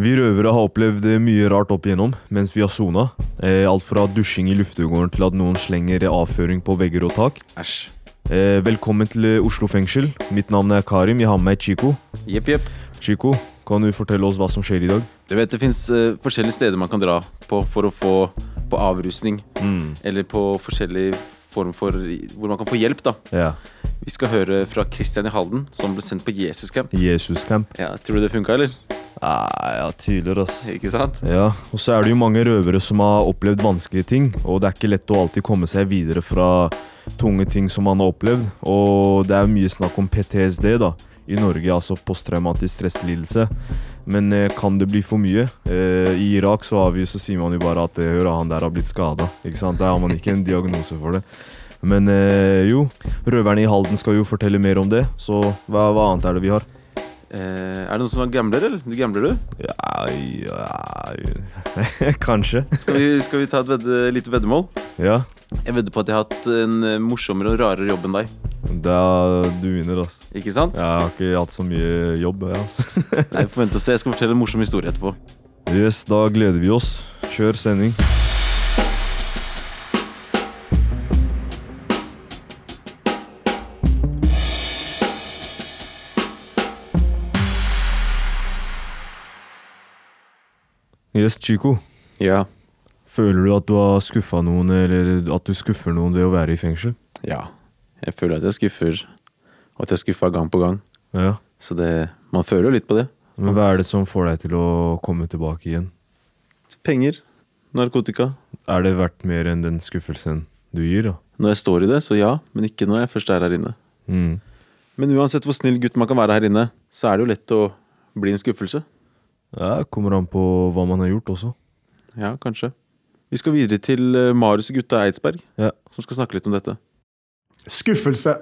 Vi røvere har opplevd eh, mye rart opp igjennom mens vi har sona. Eh, alt fra dusjing i luftegården til at noen slenger avføring på vegger og tak. Æsj. Eh, velkommen til Oslo fengsel. Mitt navn er Karim. Jeg har med meg Chico. Jepp, jepp. Chico, kan du fortelle oss hva som skjer i dag? Du vet, Det fins forskjellige steder man kan dra på for å få på avrusning. Mm. Eller på forskjellige form for hvor man kan få hjelp. da Ja. Vi skal høre fra Christian i Halden, som ble sendt på Jesuscamp. Jesuscamp. Ja, tror du det funka, eller? Ah, ja, tviler, ass. Ikke sant? Ja, og så er det jo mange røvere som har opplevd vanskelige ting, og det er ikke lett å alltid komme seg videre fra tunge ting som man har opplevd. Og det er mye snakk om PTSD da, i Norge, altså posttraumatisk stresslidelse. Men eh, kan det bli for mye? Eh, I Irak så, har vi, så sier man jo bare at eh, hør, han der har blitt skada. Der har man ikke en diagnose for det. Men eh, jo, røverne i Halden skal jo fortelle mer om det, så hva, hva annet er det vi har? Eh, er det noen som er gambler, eller? Du gambler, du? Ja, ja Kanskje. Skal vi, skal vi ta et vedde, lite veddemål? Ja. Jeg vedder på at jeg har hatt en eh, morsommere og rarere jobb enn deg. Da, du vinner, altså. Ikke sant? Jeg har ikke hatt så mye jobb. jeg, Altså. Nei, vi vente og se. Jeg skal fortelle en morsom historie etterpå. Yes, da gleder vi oss. Kjør sending. Yes, Chico. Ja. Føler du at du har skuffa noen, eller at du skuffer noen ved å være i fengsel? Ja. Jeg føler at jeg skuffer, og at jeg skuffa gang på gang. Ja. Så det, man føler jo litt på det. Men hva er det som får deg til å komme tilbake igjen? Penger. Narkotika. Er det verdt mer enn den skuffelsen du gir, da? Når jeg står i det, så ja. Men ikke når jeg først er her inne. Mm. Men uansett hvor snill gutt man kan være her inne, så er det jo lett å bli en skuffelse. Ja, Kommer an på hva man har gjort også. Ja, kanskje. Vi skal videre til eh, Marius og gutta Eidsberg, Ja. som skal snakke litt om dette. Skuffelse.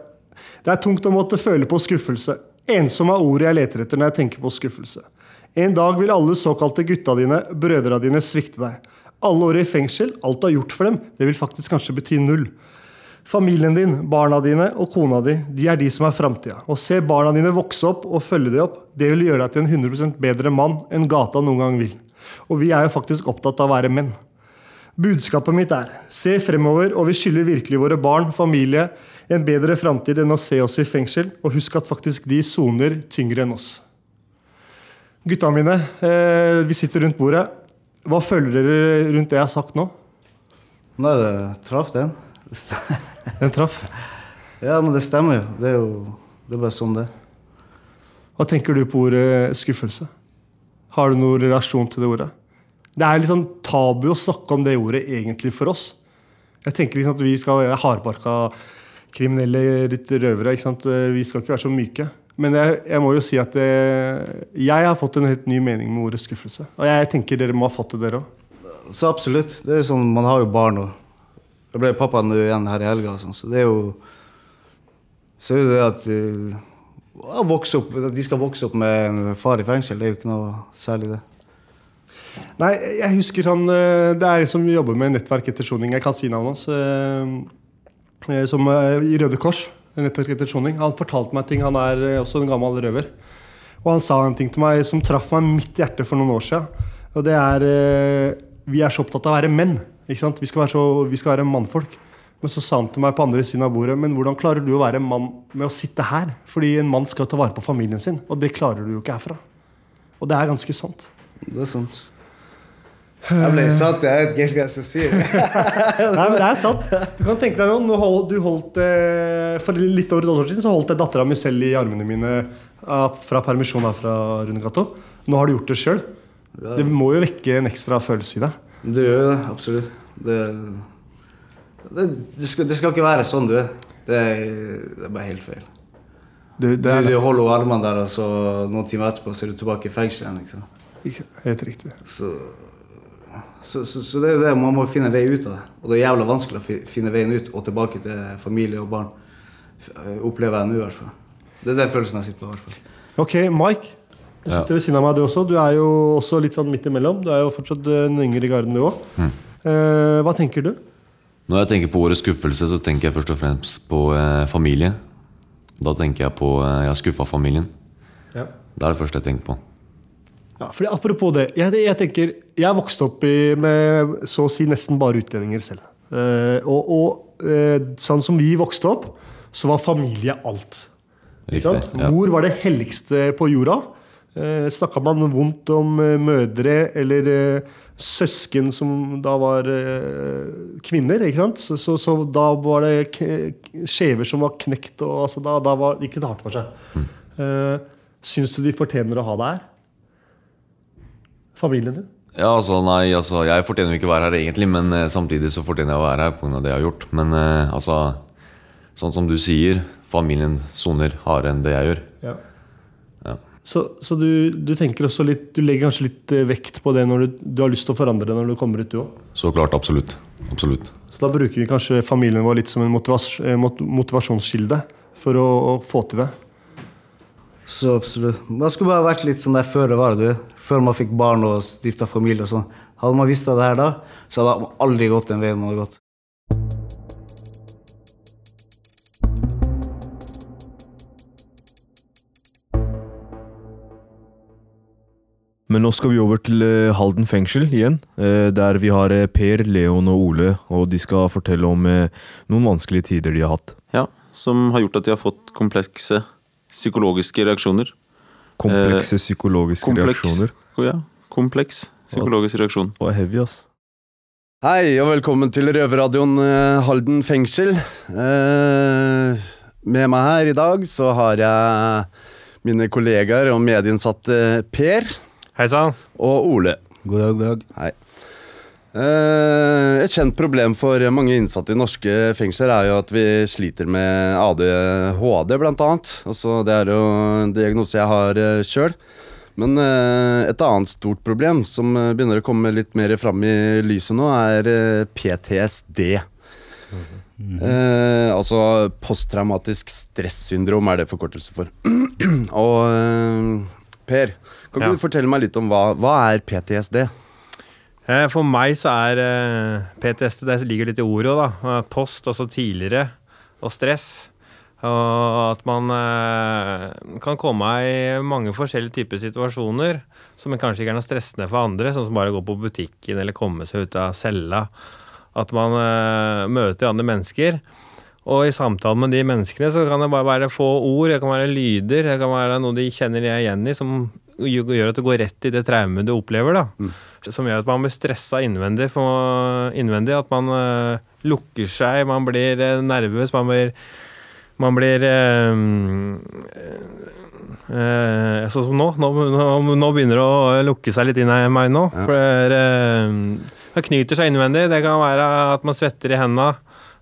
Det er tungt å måtte føle på skuffelse. Ensom er ordet jeg leter etter når jeg tenker på skuffelse. En dag vil alle såkalte gutta dine, brødra dine, svikte deg. Alle år i fengsel, alt du har gjort for dem, det vil faktisk kanskje bety null. Familien din, barna dine og kona di, de er de som er framtida. Å se barna dine vokse opp og følge dem opp, det vil gjøre deg til en 100% bedre mann enn gata noen gang vil. Og vi er jo faktisk opptatt av å være menn. Budskapet mitt er se fremover, og vi skylder virkelig våre barn, familie, en bedre framtid enn å se oss i fengsel, og husk at faktisk de soner tyngre enn oss. Gutta mine, eh, vi sitter rundt bordet. Hva føler dere rundt det jeg har sagt nå? Nei, det traff den. Den traff. Ja, men det stemmer jo. Det er jo det er bare sånn det. Hva tenker du på ordet skuffelse? Har du noen relasjon til det ordet? Det er litt sånn tabu å snakke om det ordet egentlig for oss. Jeg tenker liksom at vi skal være hardbarka kriminelle litt røvere. ikke sant? Vi skal ikke være så myke. Men jeg, jeg må jo si at det, jeg har fått en helt ny mening med ordet skuffelse. Og jeg tenker dere må ha fått det, dere òg. Så absolutt. Det er jo sånn, Man har jo barn, og jeg ble pappa nå igjen her i helga, sånn, så det er jo Så er det det at ja, vokse opp, de skal vokse opp med en far i fengsel, det er jo ikke noe særlig, det. Nei, jeg husker han eh, Det er en som jobber med nettverk etter soning. Jeg kan si navnet hans. eh, eh, Som eh, i Røde Kors. Nettverk etter soning. Han fortalte meg ting. Han er eh, også en gammel røver. Og han sa en ting til meg som traff meg midt i hjertet for noen år siden. Og det er eh, Vi er så opptatt av å være menn. Ikke sant? Vi skal være, så, vi skal være mannfolk. Men så sa han til meg på andre siden av bordet Men hvordan klarer du å være en mann med å sitte her? Fordi en mann skal ta vare på familien sin, og det klarer du jo ikke herfra. Og det er ganske sant. Det er sant. Jeg ble satt, jeg vet ikke hva jeg skal si. Nei, men det er sant. Du kan tenke deg nå, hold, du holdt, eh, For litt over et år siden så holdt jeg dattera mi selv i armene mine eh, fra permisjon her fra Rundegata. Nå har du gjort det sjøl. Det må jo vekke en ekstra følelse i deg. Det gjør jo det, absolutt. Det, det, det, skal, det skal ikke være sånn du er. Det er, det bare helt feil. Det, Du, det er du holder armene der, og så noen timer etterpå så er du tilbake i fengsel igjen. Liksom. helt riktig. Så, så, så, så det er jo det, man må finne vei ut av det. Og det er jævla vanskelig å finne veien ut og tilbake til familie og barn. Opplever jeg nå, i hvert fall. Det er den følelsen jeg sitter på. i hvert fall. Ok, Mike. Du sitter ved siden av meg, du også. Du er jo også litt sånn midt imellom. Du er jo fortsatt en den yngre i garden, du òg. Eh, hva tenker du? Når jeg tenker på årets skuffelse, så tenker jeg først og fremst på eh, familie. Da tenker jeg på eh, jeg har skuffa familien. Ja. Det er det første jeg tenker på. Ja, fordi Apropos det. Jeg, jeg tenker, jeg vokste opp i, med så å si nesten bare utlendinger selv. Eh, og og eh, sånn som vi vokste opp, så var familie alt. Riktig. Ja. Mor var det helligste på jorda. Eh, Snakka man vondt om eh, mødre eller eh, søsken som da var eh, kvinner, ikke sant? Så, så, så da var det skjever som var knekt, og altså, da, da var, gikk det hardt for seg. Mm. Syns du de fortjener å ha deg her? Familien din? Ja, altså, nei, altså, jeg fortjener jo ikke å være her egentlig, men samtidig så fortjener jeg å være her pga. det jeg har gjort. Men altså, sånn som du sier, familien soner hardere enn det jeg gjør. Ja. Så, så du, du tenker også litt Du legger kanskje litt eh, vekt på det når du, du har lyst til å forandre det når du kommer ut, du òg? Så klart, absolutt. Absolutt. Så da bruker vi kanskje familien vår litt som en eh, motivasjonskilde for å, å få til det. Så absolutt. Man skulle bare vært litt sånn der før det var, du. Før man fikk barn og stifta familie og sånn. Hadde man visst det her da, så hadde man aldri gått den veien man har gått. Men nå skal vi over til eh, Halden fengsel igjen, eh, der vi har eh, Per, Leon og Ole, og de skal fortelle om noen vanskelige tider de har hatt. Ja, som har gjort at de har fått komplekse psykologiske reaksjoner. Komplekse psykologiske Kompleks, reaksjoner. ja, kompleks psykologisk reaksjon. Det var heavy, ass. Hei, og velkommen til Røverradioen Halden fengsel. Eh, med meg her i dag så har jeg mine kollegaer og medinnsatte Per Hei sann. og Ole. God dag, dag. Hei. Eh, et kjent problem for mange innsatte i norske fengsler er jo at vi sliter med ADHD, blant annet. Altså, det er jo en diagnose jeg har uh, sjøl. Men eh, et annet stort problem som eh, begynner å komme litt mer fram i lyset nå, er eh, PTSD. Eh, altså posttraumatisk stressyndrom er det forkortelse for. Og eh, Per, kan ikke Ja. du fortelle meg litt om hva, hva er PTSD? Eh, For meg så er eh, PTSD Det ligger litt i ordet òg, da. Eh, Post, altså tidligere, og stress. Og at man kan komme i mange forskjellige typer situasjoner som kanskje ikke er noe stressende for andre, sånn som bare å gå på butikken eller komme seg ut av cella. At man møter andre mennesker. Og i samtalen med de menneskene så kan det bare være få ord, det kan være lyder, det kan være noe de kjenner igjen i, som gjør at du går rett i det traumet du opplever. da. Som gjør at man blir stressa innvendig. Innvendig at man uh, lukker seg, man blir uh, nervøs, man blir man blir eh, eh, Sånn som nå. Nå, nå. begynner det å lukke seg litt inn i meg nå. Ja. For det, eh, det knyter seg innvendig. Det kan være at man svetter i henda.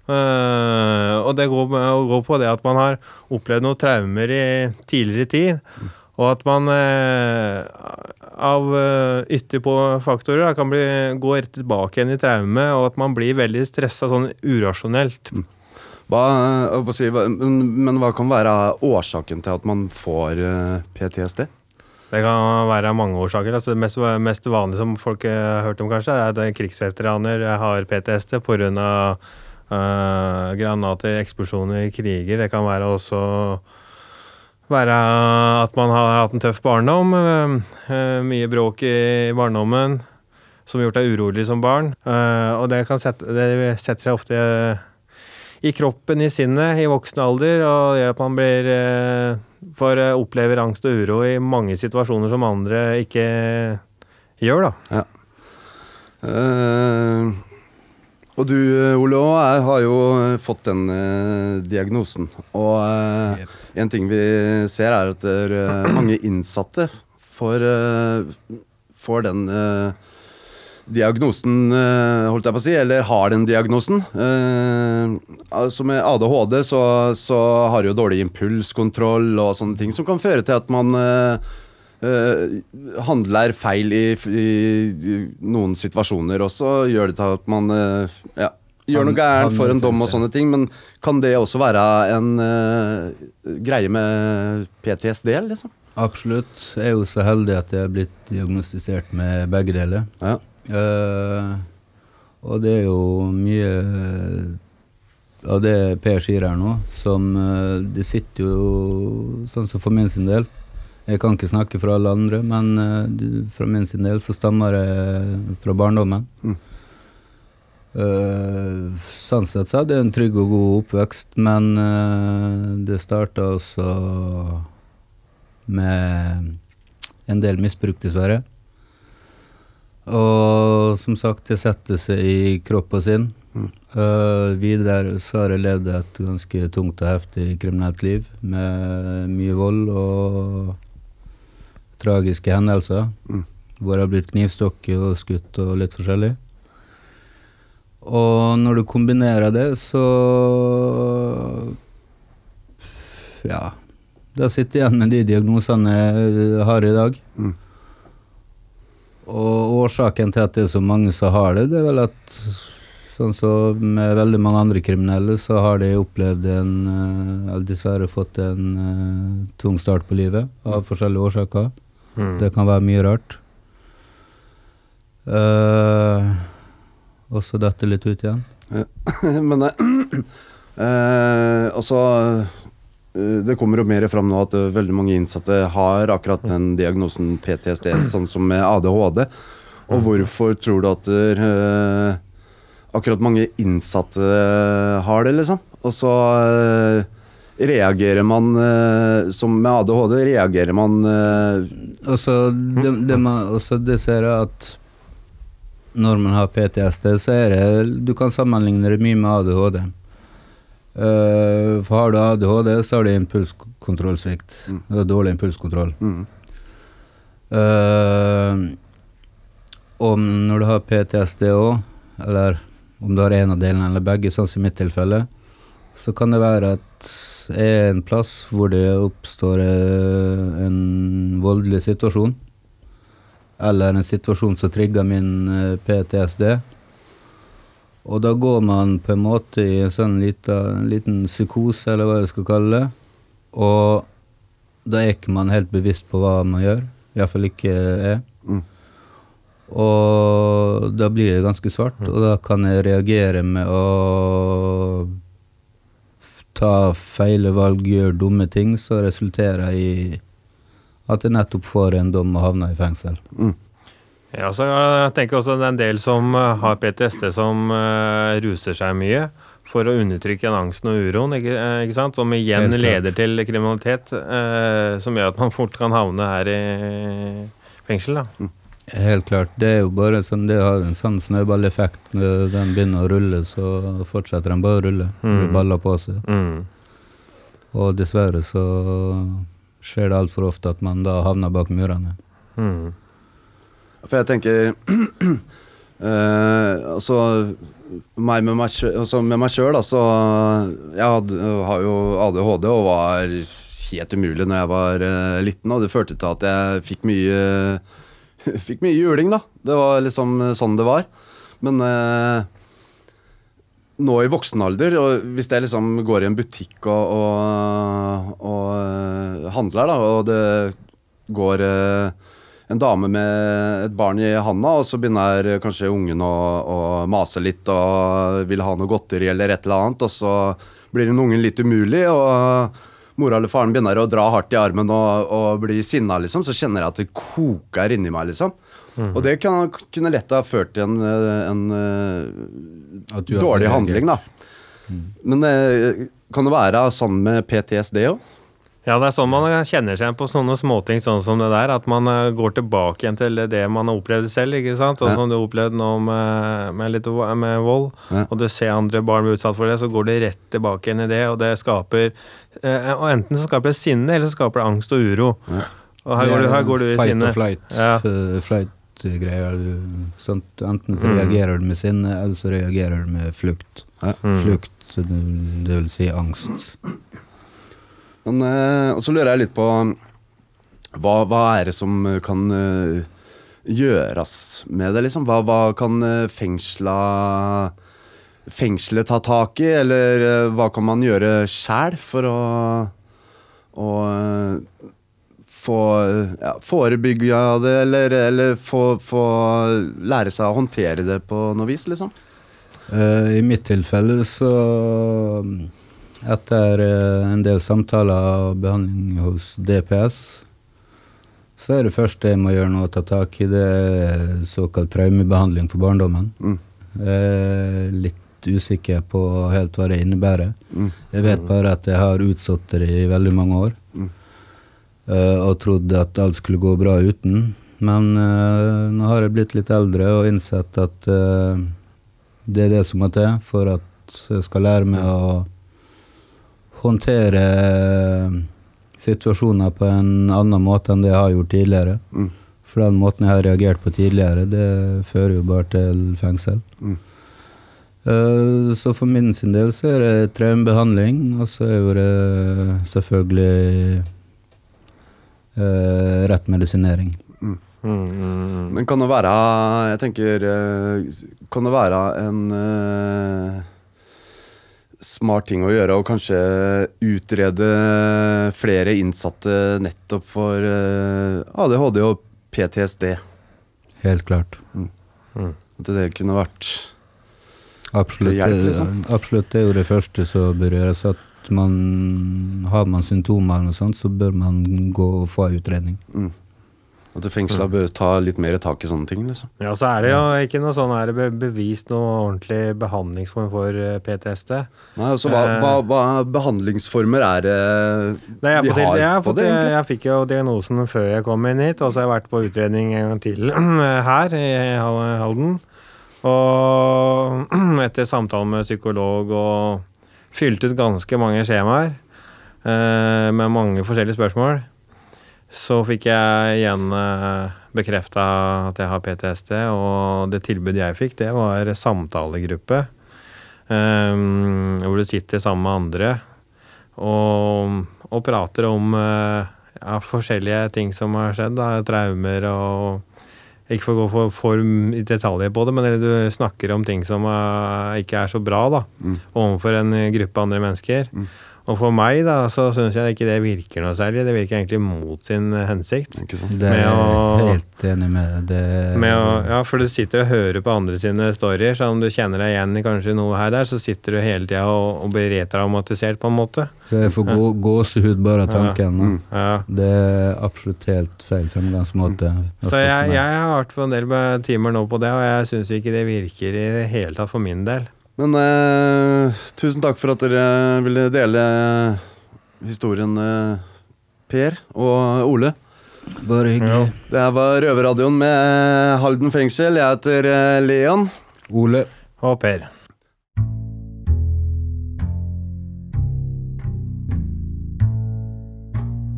Eh, og det går, går på det at man har opplevd noen traumer i tidligere tid. Og at man eh, av ytterpå ytterpåfaktorer da, kan bli, gå rett tilbake igjen i traume, og at man blir veldig stressa sånn urasjonelt. Hva, holdt på å si, men, hva kan være årsaken til at man får eh, PTSD? Det kan være mange årsaker. Altså det mest, mest vanlige som folk eh, har hørt om, kanskje, er at krigsveteraner har PTSD pga. Uh, granater, eksplosjoner, kriger. Det kan være også være at man har hatt en tøff barndom. eh, eh, mye bråk i barndommen som gjort deg urolig som barn. Eh, og det, sette, det setter seg ofte i kroppen, i sinnet, i voksen alder, og gjør at man blir For opplever angst og uro i mange situasjoner som andre ikke gjør, da. Eh, og du, eh, Ole, og jeg, har jo eh, fått den eh, diagnosen. Og eh, en ting vi ser, er at er, eh, mange innsatte får, eh, får den diagnosen, holdt jeg på å si, eller har den diagnosen. Altså med ADHD så, så har du jo dårlig impulskontroll og sånne ting som kan føre til at man eh, handler feil i, i, noen situasjoner, og så gjør det til at man uh, ja, gjør noe gærent for en dom og sånne ting. Men kan det også være en uh, greie med PTSD, liksom? Absolutt. Jeg er jo så heldig at jeg er blitt diagnostisert med begge deler. Ja. Og det er jo mye av det Per sier her nå, som Det sitter jo, sånn som for min sin del, Jeg kan ikke snakke for alle andre, men uh, fra min sin del så stammer det fra barndommen. Mm. Uh, sånn sett så hadde jeg en trygg og god oppvekst, men uh, det starta også med en del misbruk, dessverre. Og som sagt, det setter seg i kropp og sinn. Mm. Uh, videre så har jeg levd et ganske tungt og heftig kriminelt liv med mye vold og tragiske hendelser. Mm. Hvor jeg har blitt knivstukket og skutt og litt forskjellig. Og når du kombinerer det, så Ja. Da sitter jeg igjen med de diagnosene jeg har i dag. Mm. Og årsaken til at det er så mange som har det, det er vel at sånn som med veldig mange andre kriminelle, så har de opplevd en eh, Eller dessverre fått en uh, tung start på livet av forskjellige årsaker. Mm. Det kan være mye rart. Uh, og så dette litt ut igjen. Men eh, eh, altså Det kommer jo mer fram nå at veldig mange innsatte har akkurat den diagnosen PTSD, sånn som med ADHD. Og hvorfor tror du at uh, akkurat mange innsatte har det, liksom? Og så eh, reagerer man eh, Som med ADHD, reagerer man eh, Og så det, det, man, også det ser jeg at når man har PTSD, så er det Du kan sammenligne det mye med ADHD. Uh, for har du ADHD, så har du impulskontrollsvikt. Mm. Du har dårlig impulskontroll. mm, Uh, og når du har PTSD òg, eller om du har en av delene eller begge, sånn som i mitt tilfelle, så kan det være at er en plass hvor det oppstår eh, en voldelig situasjon, eller en situasjon som trigger min eh, PTSD. Og da går man på en måte i en sånn lita, en liten psykose, eller hva jeg skal kalle det. Og da er ikke man helt bevisst på hva man gjør. Iallfall ikke jeg. Mm. Og da blir det ganske svart, og da kan jeg reagere med å ta feile valg, gjøre dumme ting, så resulterer i at jeg nettopp får en dom og havner i fengsel. Ja, så jeg tenker også det er en del som eh, har PTSD som uh, ruser seg mye for å undertrykke den angsten og uroen, ikke, eh, ikke sant? som igjen leder til kriminalitet, uh, som gjør at man fort kan havne her i fengsel. da. Helt klart. Det er jo bare sånn, det har en sånn snøballeffekt. Når den begynner å rulle, så fortsetter den bare å rulle. Mm. Det baller på seg. Mm. Og dessverre så skjer det altfor ofte at man da havner bak murene. Mm. For jeg tenker eh, Altså meg med meg, altså med meg sjøl, altså Jeg hadde, har jo ADHD og var helt umulig når jeg var eh, liten, og det førte til at jeg fikk mye Fikk mye juling, da. Det var liksom sånn det var. Men eh, nå i voksen alder, og hvis jeg liksom går i en butikk og, og, og eh, handler, da, og det går eh, en dame med et barn i handa, og så begynner kanskje ungen å, å mase litt og vil ha noe godteri eller et eller annet, og så blir den ungen litt umulig, og mora eller faren begynner å dra hardt i armen og, og blir sinna, liksom, så kjenner jeg at det koker inni meg, liksom. Og det kan, kunne lett ha ført til en, en, At du eh, dårlig handling, da. Men eh, kan det være sånn med PTSD òg? Ja, det er sånn man kjenner seg på sånne småting sånn som det der. At man eh, går tilbake igjen til det man har opplevd selv. ikke sant? Sånn Ja. som du har opplevd nå med, med litt med vold, Ja. og du ser andre barn bli utsatt for det, så går det rett tilbake igjen i det. Og det skaper eh, og Enten så skaper det sinne, eller så skaper det angst og uro. Og her går, du, her går du i fight sinne. or flight. Ja. eh, Flight-greier. sånt, Enten så Mm. reagerer du med sinne, eller så reagerer du med flukt. Ja. Mm. Flukt, det vil si angst. Men, eh, og så lurer jeg litt på hva, hva er det som kan eh, gjøres med det, liksom? Hva, hva kan fengsla Fengselet ta tak i, eller eh, hva kan man gjøre sjæl for å, å eh, få ja, forebygge det, eller, eller få, få lære seg å håndtere det på noe vis, liksom? Eh, I mitt tilfelle så Etter eh, en del samtaler og behandling hos DPS, Så er det første jeg må gjøre nå, å ta tak i det såkalt traumebehandling for barndommen. Mm. Er litt usikker på helt hva det innebærer. Mm. Jeg vet bare at jeg har utsatt det i veldig mange år. Mm. eh, og trodde at alt skulle gå bra uten. Men eh, nå har jeg blitt litt eldre og innsett at eh, det er det som må til for at jeg skal lære meg å håndtere situasjoner på en annen måte enn det jeg har gjort tidligere. Mm. For den måten jeg har reagert på tidligere, det fører jo bare til fengsel. Mm. Eh, så for min sin del så er det traumebehandling, og så er det selvfølgelig eh, rett medisinering. Mm, mm, mm. Men kan det være Jeg tenker eh, Kan det være en eh, smart ting å gjøre Og kanskje utrede flere innsatte nettopp for eh, ADHD og PTSD? Helt klart. At det kunne vært Absolutt, Til hjelp, liksom. absolutt. Det er jo det første som bør gjøres. At man, har man symptomer eller noe sånt, så bør man gå og få en utredning. mm. At fengsla bør ta litt mer tak i sånne ting, liksom. Ja, så er det jo ikke noe sånn er det bevist noe ordentlig behandlingsform for eh, PTSD. Nei, altså, hva, Eh. hva, hva behandlingsformer er det Nei, jeg, vi har jeg, på det? egentlig? jeg, fikk jo diagnosen før jeg kom inn hit, og så har jeg vært på utredning en gang til her i Halden. Og etter samtale med psykolog og fylt ut ganske mange skjemaer eh, med mange forskjellige spørsmål, så fikk jeg igjen eh, bekrefta at jeg har PTSD, og det tilbudet jeg fikk, det var samtalegruppe. Um, hvor du sitter sammen med andre og, og prater om uh, ja, forskjellige ting som har skjedd. Da, traumer og Ikke for å gå for, for i detaljer på det, men du snakker om ting som uh, ikke er så bra da, overfor en gruppe andre mennesker. Og for meg da, så syns jeg ikke det virker noe særlig. Det virker egentlig mot sin hensikt. Ikke sant? Det er å- jeg helt enig med. Det, Med å, ja, for du sitter og hører på andre sine storyer, så om du kjenner deg igjen i kanskje noe her der, så sitter du hele tida og, og blir retraumatisert på en måte. så jeg får gå, gåsehud bare av tanken. Ja. Mm. Ja. Det er absolutt helt feil fremgangsmåte. Så jeg, jeg har vært på en del timer nå på det, og jeg syns ikke det virker i det hele tatt for min del. Men eh, tusen takk for at dere ville dele historien, eh, Per og Ole. Bare hyggelig. Det her var Røverradioen med Halden fengsel. Jeg heter eh, Leon. Ole. Og Per.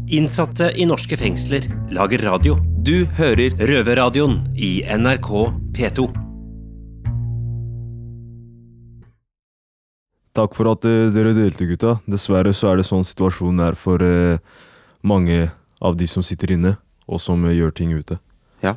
Innsatte i norske fengsler lager radio. Du hører Røverradioen i NRK P2. Takk for at eh, dere delte, gutta. Dessverre så er det sånn situasjonen er for eh, mange av de som sitter inne, og som eh, gjør ting ute. Ja,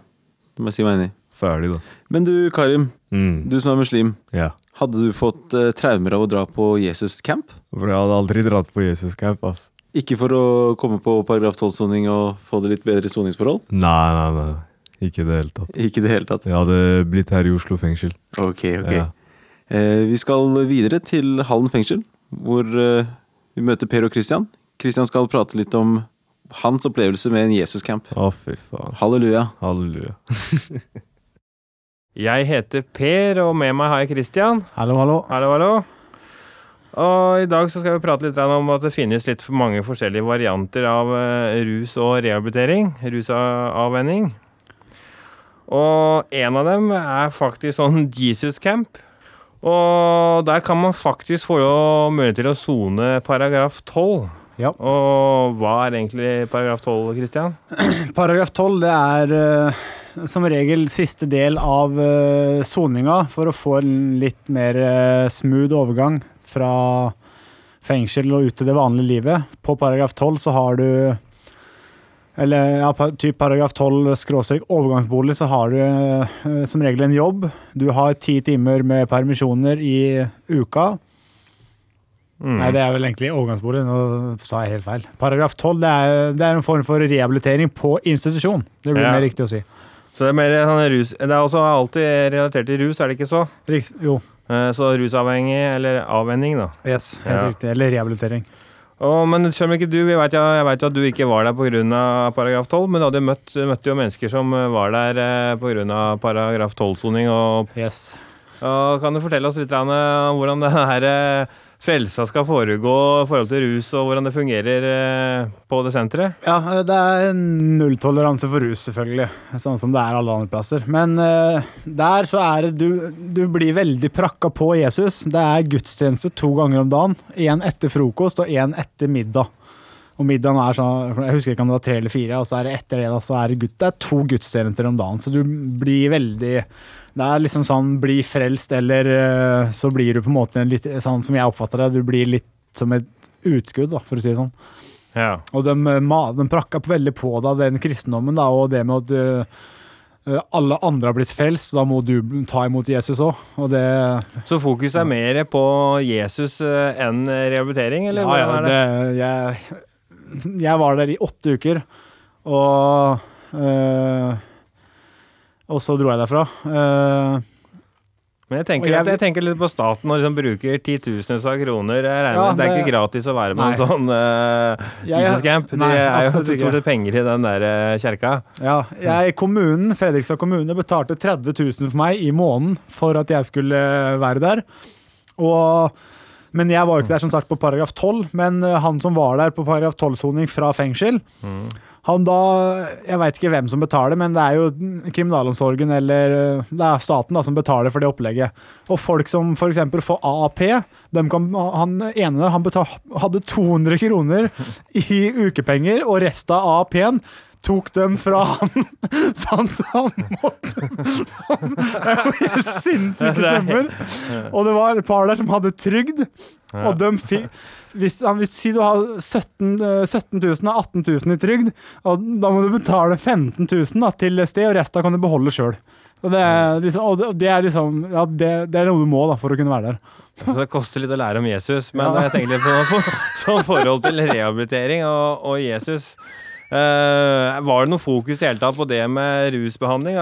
Det må jeg si meg enig i. Ferdig, da. Men du, Karim. Mm. Du som er muslim. Ja. Hadde du fått traumer av å dra på Jesus-camp? Jeg hadde aldri dratt på Jesus Camp, ass. Ikke for å komme på paragraf 12-soning og få det litt bedre soningsforhold? Nei, nei, nei. Ikke i det hele tatt. Ikke det hele tatt. Jeg hadde blitt her i Oslo fengsel. Ok, ok. Ja. Eh, vi skal videre til Hallen fengsel, hvor eh, vi møter Per og Christian. Christian skal prate litt om hans opplevelse med en Jesus-camp. Å, fy faen. Halleluja. Halleluja. Jeg heter Per, og med meg har jeg Christian. Hallo, hallo. Hallo, hallo. Og i dag så skal vi prate litt om at det finnes litt for mange forskjellige varianter av eh, rus og rehabilitering. Rusavvenning. Og en av dem er faktisk sånn Jesus Camp. Og der kan man faktisk få jo mulighet til å sone paragraf 12. Ja. Og hva er egentlig paragraf 12, Christian? Paragraf 12 det er eh, som regel siste del av eh, soninga for å få en litt mer eh, smooth overgang fra fengsel og ut til det vanlige livet. På paragraf 12 så har du eller ja, typ paragraf 12 skråstrek overgangsbolig, så har du eh, som regel en jobb. Du har ti timer med permisjoner i uka. Mm. Nei, det er vel egentlig overgangsbolig. Nå sa jeg helt feil. Paragraf 12 det er, det er en form for rehabilitering på institusjon. Det blir Ja. mer riktig å si. Så det er mer sånn rus Det er også alltid relatert til rus, er det ikke så? Riks, jo, Eh, Så rusavhengig, eller avvenning, da. yes, helt Ja. riktig. Eller rehabilitering. Og, men selv om ikke du, jeg vet, jeg vet at du ikke var der pga. paragraf 12, men du møtt, møtte jo mennesker som eh, var der eh, pga. paragraf 12-soning. Yes. og kan du fortelle oss litt eh, hvordan det her eh, frelsa skal foregå i forhold til rus, og hvordan det fungerer eh, på det senteret? Ja, eh, det er nulltoleranse for rus, selvfølgelig. Sånn som det er alle andre plasser. Men uh, der så er det du, du blir veldig prakka på Jesus. Det er gudstjeneste to ganger om dagen. Én etter frokost og én etter middag. Og middagen er sånn, Jeg husker ikke om det var tre eller fire, og så er det etter det da, så er det, gutt, det er to gudstjenester om dagen. Så du blir veldig Det er liksom sånn bli frelst, eller eh, så blir du på en måte en litt sånn som jeg oppfatter det, du blir litt som et utskudd, da, for å si det sånn. Ja. Og de, eh, de prakka veldig på da, den kristendommen da, og det med at eh, alle andre har blitt frelst, så da må du ta imot Jesus òg. Og det Så fokus er mer på Jesus enn rehabilitering, eller Ja, ja, det? jeg, jeg var der i åtte uker, og eh, Og så dro jeg derfra. Uh, Men jeg tenker, jeg- jeg tenker litt på staten og liksom bruker titusenvis av kroner. Jeg regner Ja, med Det er ikke gratis å være med Nei. en sånn uh, Jeg- Jesus Camp. Det er jo stort sett penger i den der uh, kjerka. Ja, jeg, kommunen, Fredrikstad kommune betalte 30 000 for meg i måneden for at jeg skulle være der. Og, men jeg var jo ikke der som sagt på paragraf 12, men eh, han som var der på paragraf 12-soning fra fengsel, han da Jeg veit ikke hvem som betaler, men det er jo kriminalomsorgen eller eh, det er staten da som betaler for det opplegget. Og folk som f.eks. får AAP, kan, han ene han betal, hadde 200 kroner i ukepenger, og resten av AAP-en tok dem fra han, så han, så han måtte Det er jo helt sinnssyke summer. Og det var et par der som hadde trygd, og de fikk hvis, hvis, si du har 17, eh, 17 000 og 18 000 i trygd, og da må du betale 15 000 da, til SD, og resten kan du beholde sjøl. Og det er liksom, og det, er liksom ja, det, det er noe du må da, for å kunne være der. Så det koster litt å lære om Jesus. Men Ja. jeg tenker litt på sånn forhold til rehabilitering og, og Jesus. Eh, var det noe fokus i hele tatt på det med rusbehandling?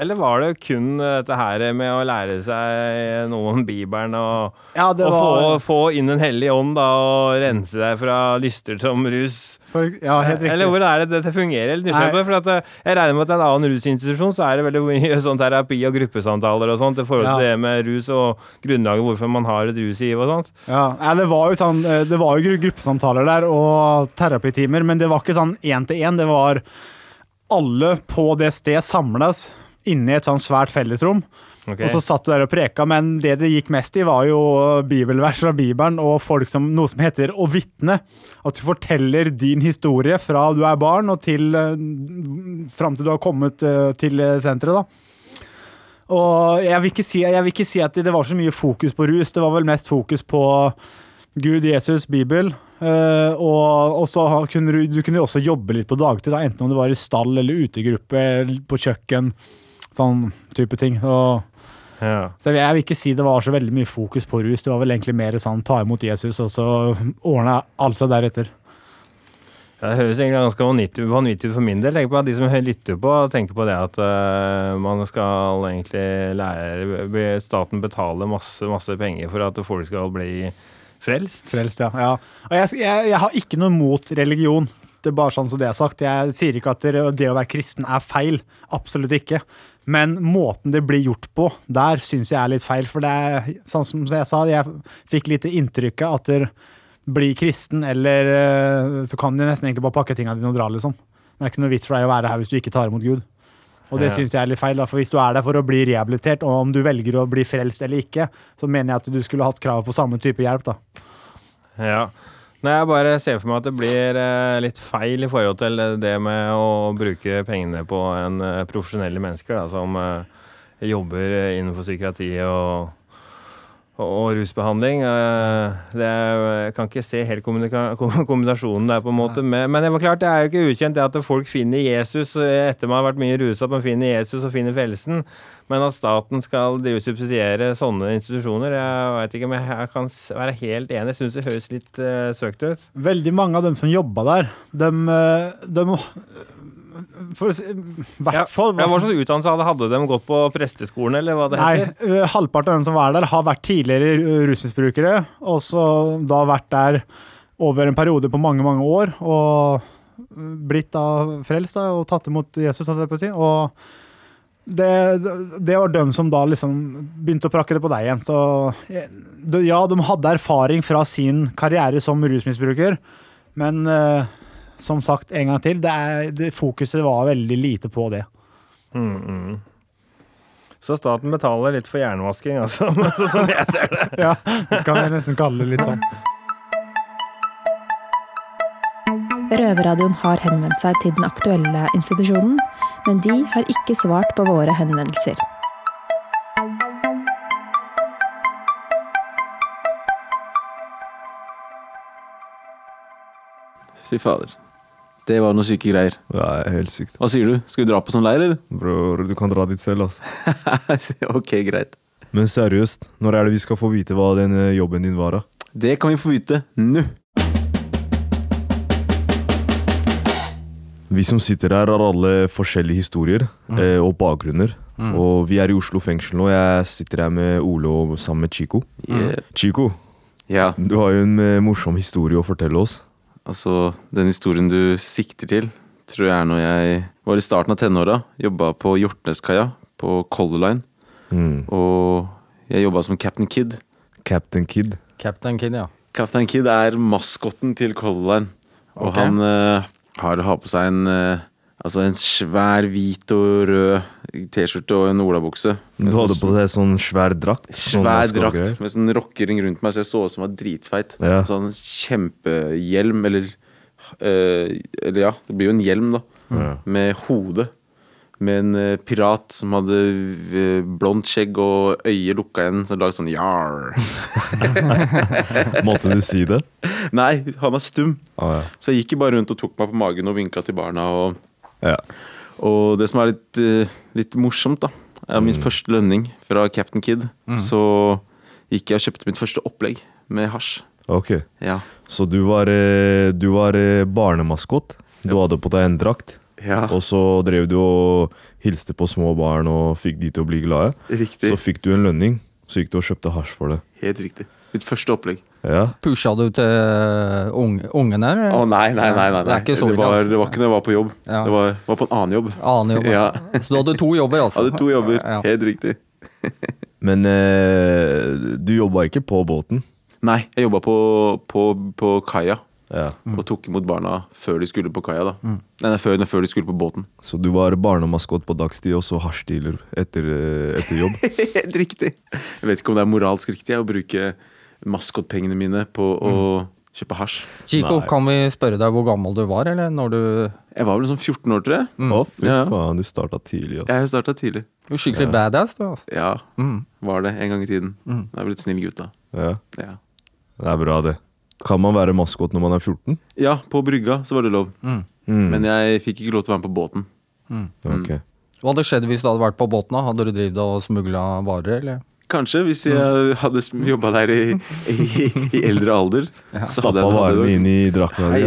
eller var det kun dette her med å lære seg noe om Bibelen og, Ja, og få, få inn Den hellige ånd da, og rense deg fra lyster som rus? For, ja, helt riktig. Eller hvordan er det dette fungerer? Eller, nysgjerrig For at eh, jeg regner med at en annen rusinstitusjon så er det veldig mye sånn terapi og gruppesamtaler og sånt i forhold til Ja. det med rus og grunnlaget hvorfor man har et rusgiv og sånt. Ja, ja, det var jo sånn eh, Det var jo gruppesamtaler der og terapitimer, men det var ikke sånn én til én. Det var alle på det stedet samles inne i et sånn svært fellesrom. Okay. Og så satt du der og preka, men det det gikk mest i, var jo bibelvers fra Bibelen og folk som, noe som heter å vitne. At du forteller din historie fra du er barn og til uh, fram til du har kommet eh, til eh, senteret, da. Og jeg vil, si, jeg vil ikke si at det var så mye fokus på rus. Det var vel mest fokus på Gud, Jesus, Bibel. Eh, og, og så kunne du, du kunne også jobbe litt på dagtid, da, enten om du var i stall eller utegruppe, eller på kjøkken. Sånn type ting. Og, Ja. så jeg, jeg vil ikke si det var så veldig mye fokus på rus. Det var vel egentlig mer sånn ta imot Jesus, og så ordna alt seg deretter. Det høres egentlig ganske vanvittig vanvittig ut for min del. Tenk på at De som lytter på, tenker på det at uh, man skal egentlig lære Staten betaler masse, masse penger for at folk skal bli frelst. Frelst, ja. ja. Og jeg, jeg, jeg har ikke noe mot religion. Det er bare sånn som det er sagt. Jeg sier ikke at det, å være kristen er feil. Absolutt ikke. Men måten det blir gjort på, der syns jeg er litt feil. For det er sånn som jeg sa, jeg fikk litt inntrykket at du blir kristen, eller eh, så kan du nesten egentlig bare pakke tingene dine og dra, liksom. Det er ikke noe vits for deg å være her hvis du ikke tar imot Gud. Og det Ja. syns jeg er litt feil, da. for hvis du er der for å bli rehabilitert, og om du velger å bli frelst eller ikke, så mener jeg at du skulle hatt krav på samme type hjelp, da. Ja. Nei, jeg bare ser for meg at det blir eh, litt feil i forhold til det med å bruke pengene på en eh, profesjonelle mennesker da, som eh, jobber innenfor psykiatri og, og, rusbehandling. Eh, det er, jeg kan ikke se helt kombinasjonen der, på en måte. Men, men det var klart, det er jo ikke ukjent det at folk finner Jesus eh, etter man har vært mye rusa, man finner Jesus og finner frelsen. Men at staten skal drive subsidiere sånne institusjoner, jeg vet ikke om jeg, kan være helt enig. Jeg syns det høres litt uh, søkt ut. Veldig mange av dem som jobba der, de, dem For å si hvert fall Ja, hva slags utdannelse hadde, hadde de gått på presteskolen, eller hva det Nei, heter? eh, halvparten av dem som var der, har vært tidligere rusmisbrukere, og så da vært der over en periode på mange, mange år. Og blitt da frelst da, og tatt imot Jesus, holdt jeg på å si. Og det, det var dem som da liksom begynte å prakke det på deg igjen. Så eh, ja, de hadde erfaring fra sin karriere som rusmisbruker, men eh, som sagt en gang til, det er, det, fokuset var veldig lite på det. Mm, mm. Så staten betaler litt for hjernevasking, altså, som jeg ser det. Ja, det kan jeg nesten kalle det litt sånn. Røverradioen har henvendt seg til den aktuelle institusjonen, men de har ikke svart på våre henvendelser. Fy fader. Det var noen syke greier. Er helt sykt. Hva sier du? Skal vi dra på sånn leir, eller? Bror, du kan dra dit selv, altså. ok, greit. Men seriøst, når er det vi skal få vite hva den eh, jobben din var, da? Det kan vi få vite nå. Vi som sitter her, har alle forskjellige historier mm. og bakgrunner. Mm. Og vi er i Oslo fengsel nå. Jeg sitter her med Ole og sammen med Chico. Yeah. Chico, Ja, du har jo en eh, morsom historie å fortelle oss. Altså den historien du sikter til, tror jeg er når jeg var i starten av tenåra. Jobba på Hjortneskaia på Color Line. Mm. Og jeg jobba som Captain Kid. Captain Kid. Captain Kid, ja. Captain Kid er maskotten til Color Line. Og okay. han uh, har, har på seg en eh, Altså en svær hvit og rød T-skjorte og en olabukse. Du hadde på deg sånn svær drakt. sånn Svær drakt med sånn rockering rundt meg, så jeg så ut som jeg var dritfeit. Ja. Sånn kjempehjelm, eller øh, Eller ja, det blir jo en hjelm, da. Ja. Med hode. Med en eh, pirat som hadde eh, blondt skjegg og øyet lukka igjen, som lagde sånn jar. Måtte du si det? Nei, han var stum. Ah, ja. Så jeg gikk bare rundt og tok meg på magen og vinka til barna. Og, Ja. og det som er litt, eh, litt morsomt, da, er min Mm. første lønning fra Captain Kid. Mm. Så gikk jeg og kjøpte mitt første opplegg med hasj. Ok. Ja. Så du var, eh, du var eh, barnemaskot. Du hadde på deg en drakt. Ja. Og så drev du og hilste på små barn og fikk de til å bli glade. Riktig. Så fikk du en lønning, så gikk du og kjøpte hasj for det. Helt riktig. Mitt første opplegg. Ja. Pusha du til unge, ungen her? Å nei, nei, nei. nei, Det er det, var, altså. det var ikke når jeg var på jobb. Ja. Det var, var på en annen jobb. Annen jobb. Ja. Så du hadde to jobber, altså? Hadde to jobber. Ja. Helt riktig. Men eh, du jobba ikke på båten? Nei, jeg jobba på, på, på kaia. Ja. Og tok imot barna før de skulle på kaia. da Mm. Nei, nei, før, før de skulle på båten. Så du var barnemaskot på dagstid og så hasjdealer etter, eh, etter jobb? Helt riktig. Jeg vet ikke om det er moralsk riktig å bruke maskotpengene mine på å kjøpe hasj. Chico, Nei. kan vi spørre deg hvor gammel du var, eller når du Jeg var vel sånn 14 år, tror jeg. Mm. Å, fy Ja. faen, du starta tidlig. Altså. Jeg starta tidlig. Du er skikkelig Ja. badass, du. altså. Ja, Mm. var det en gang i tiden. Mm. Jeg er blitt snill gutt, da. Ja. Ja. Det er bra, det. Kan man være maskot når man er 14? ja, på brygga så var det lov. Mm. Mm. Men jeg fikk ikke lov til å være med på båten. Mm. Ok. Hva hadde skjedd hvis du hadde vært på båten? da? Hadde du drevet og smugla varer, eller? Kanskje, hvis jeg hadde jobba der i, i, i eldre alder. Ja. Stappa varene inn i drakta di.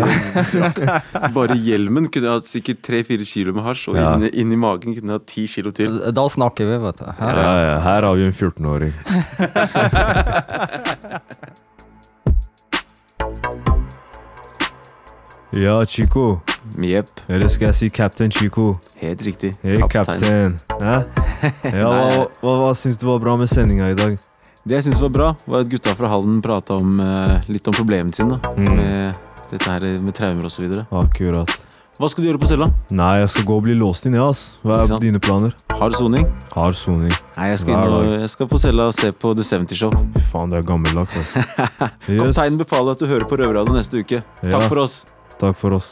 Bare hjelmen kunne jeg hatt sikkert 3-4 kilo med hasj, og Ja. inn, inn, i magen kunne jeg hatt 10 kilo til. Da snakker vi, vet du. Her. ja, her har vi en 14-åring. Ja, Chico. Yep. Eller skal jeg si Captain Chico? helt riktig. Hei, Kaptein. Ja, ja hva, hva, hva syns du var bra med sendinga i dag? Det jeg syns var bra, var at gutta fra Halden prata om, eh, litt om problemene sine. Mm. Med dette her med traumer osv. Akkurat. Hva skal du gjøre på cella? Nei, jeg skal gå og bli låst inn, ja, ass. Hva er dine planer? Hard soning? Hard soning. Nei, jeg skal, inn og, jeg skal på cella og se på The 70 Show. Fy faen, det er gammeldags. Yes. Kapteinen befaler at du hører på Røverradioen neste uke. Takk Ja. for oss. Takk for oss.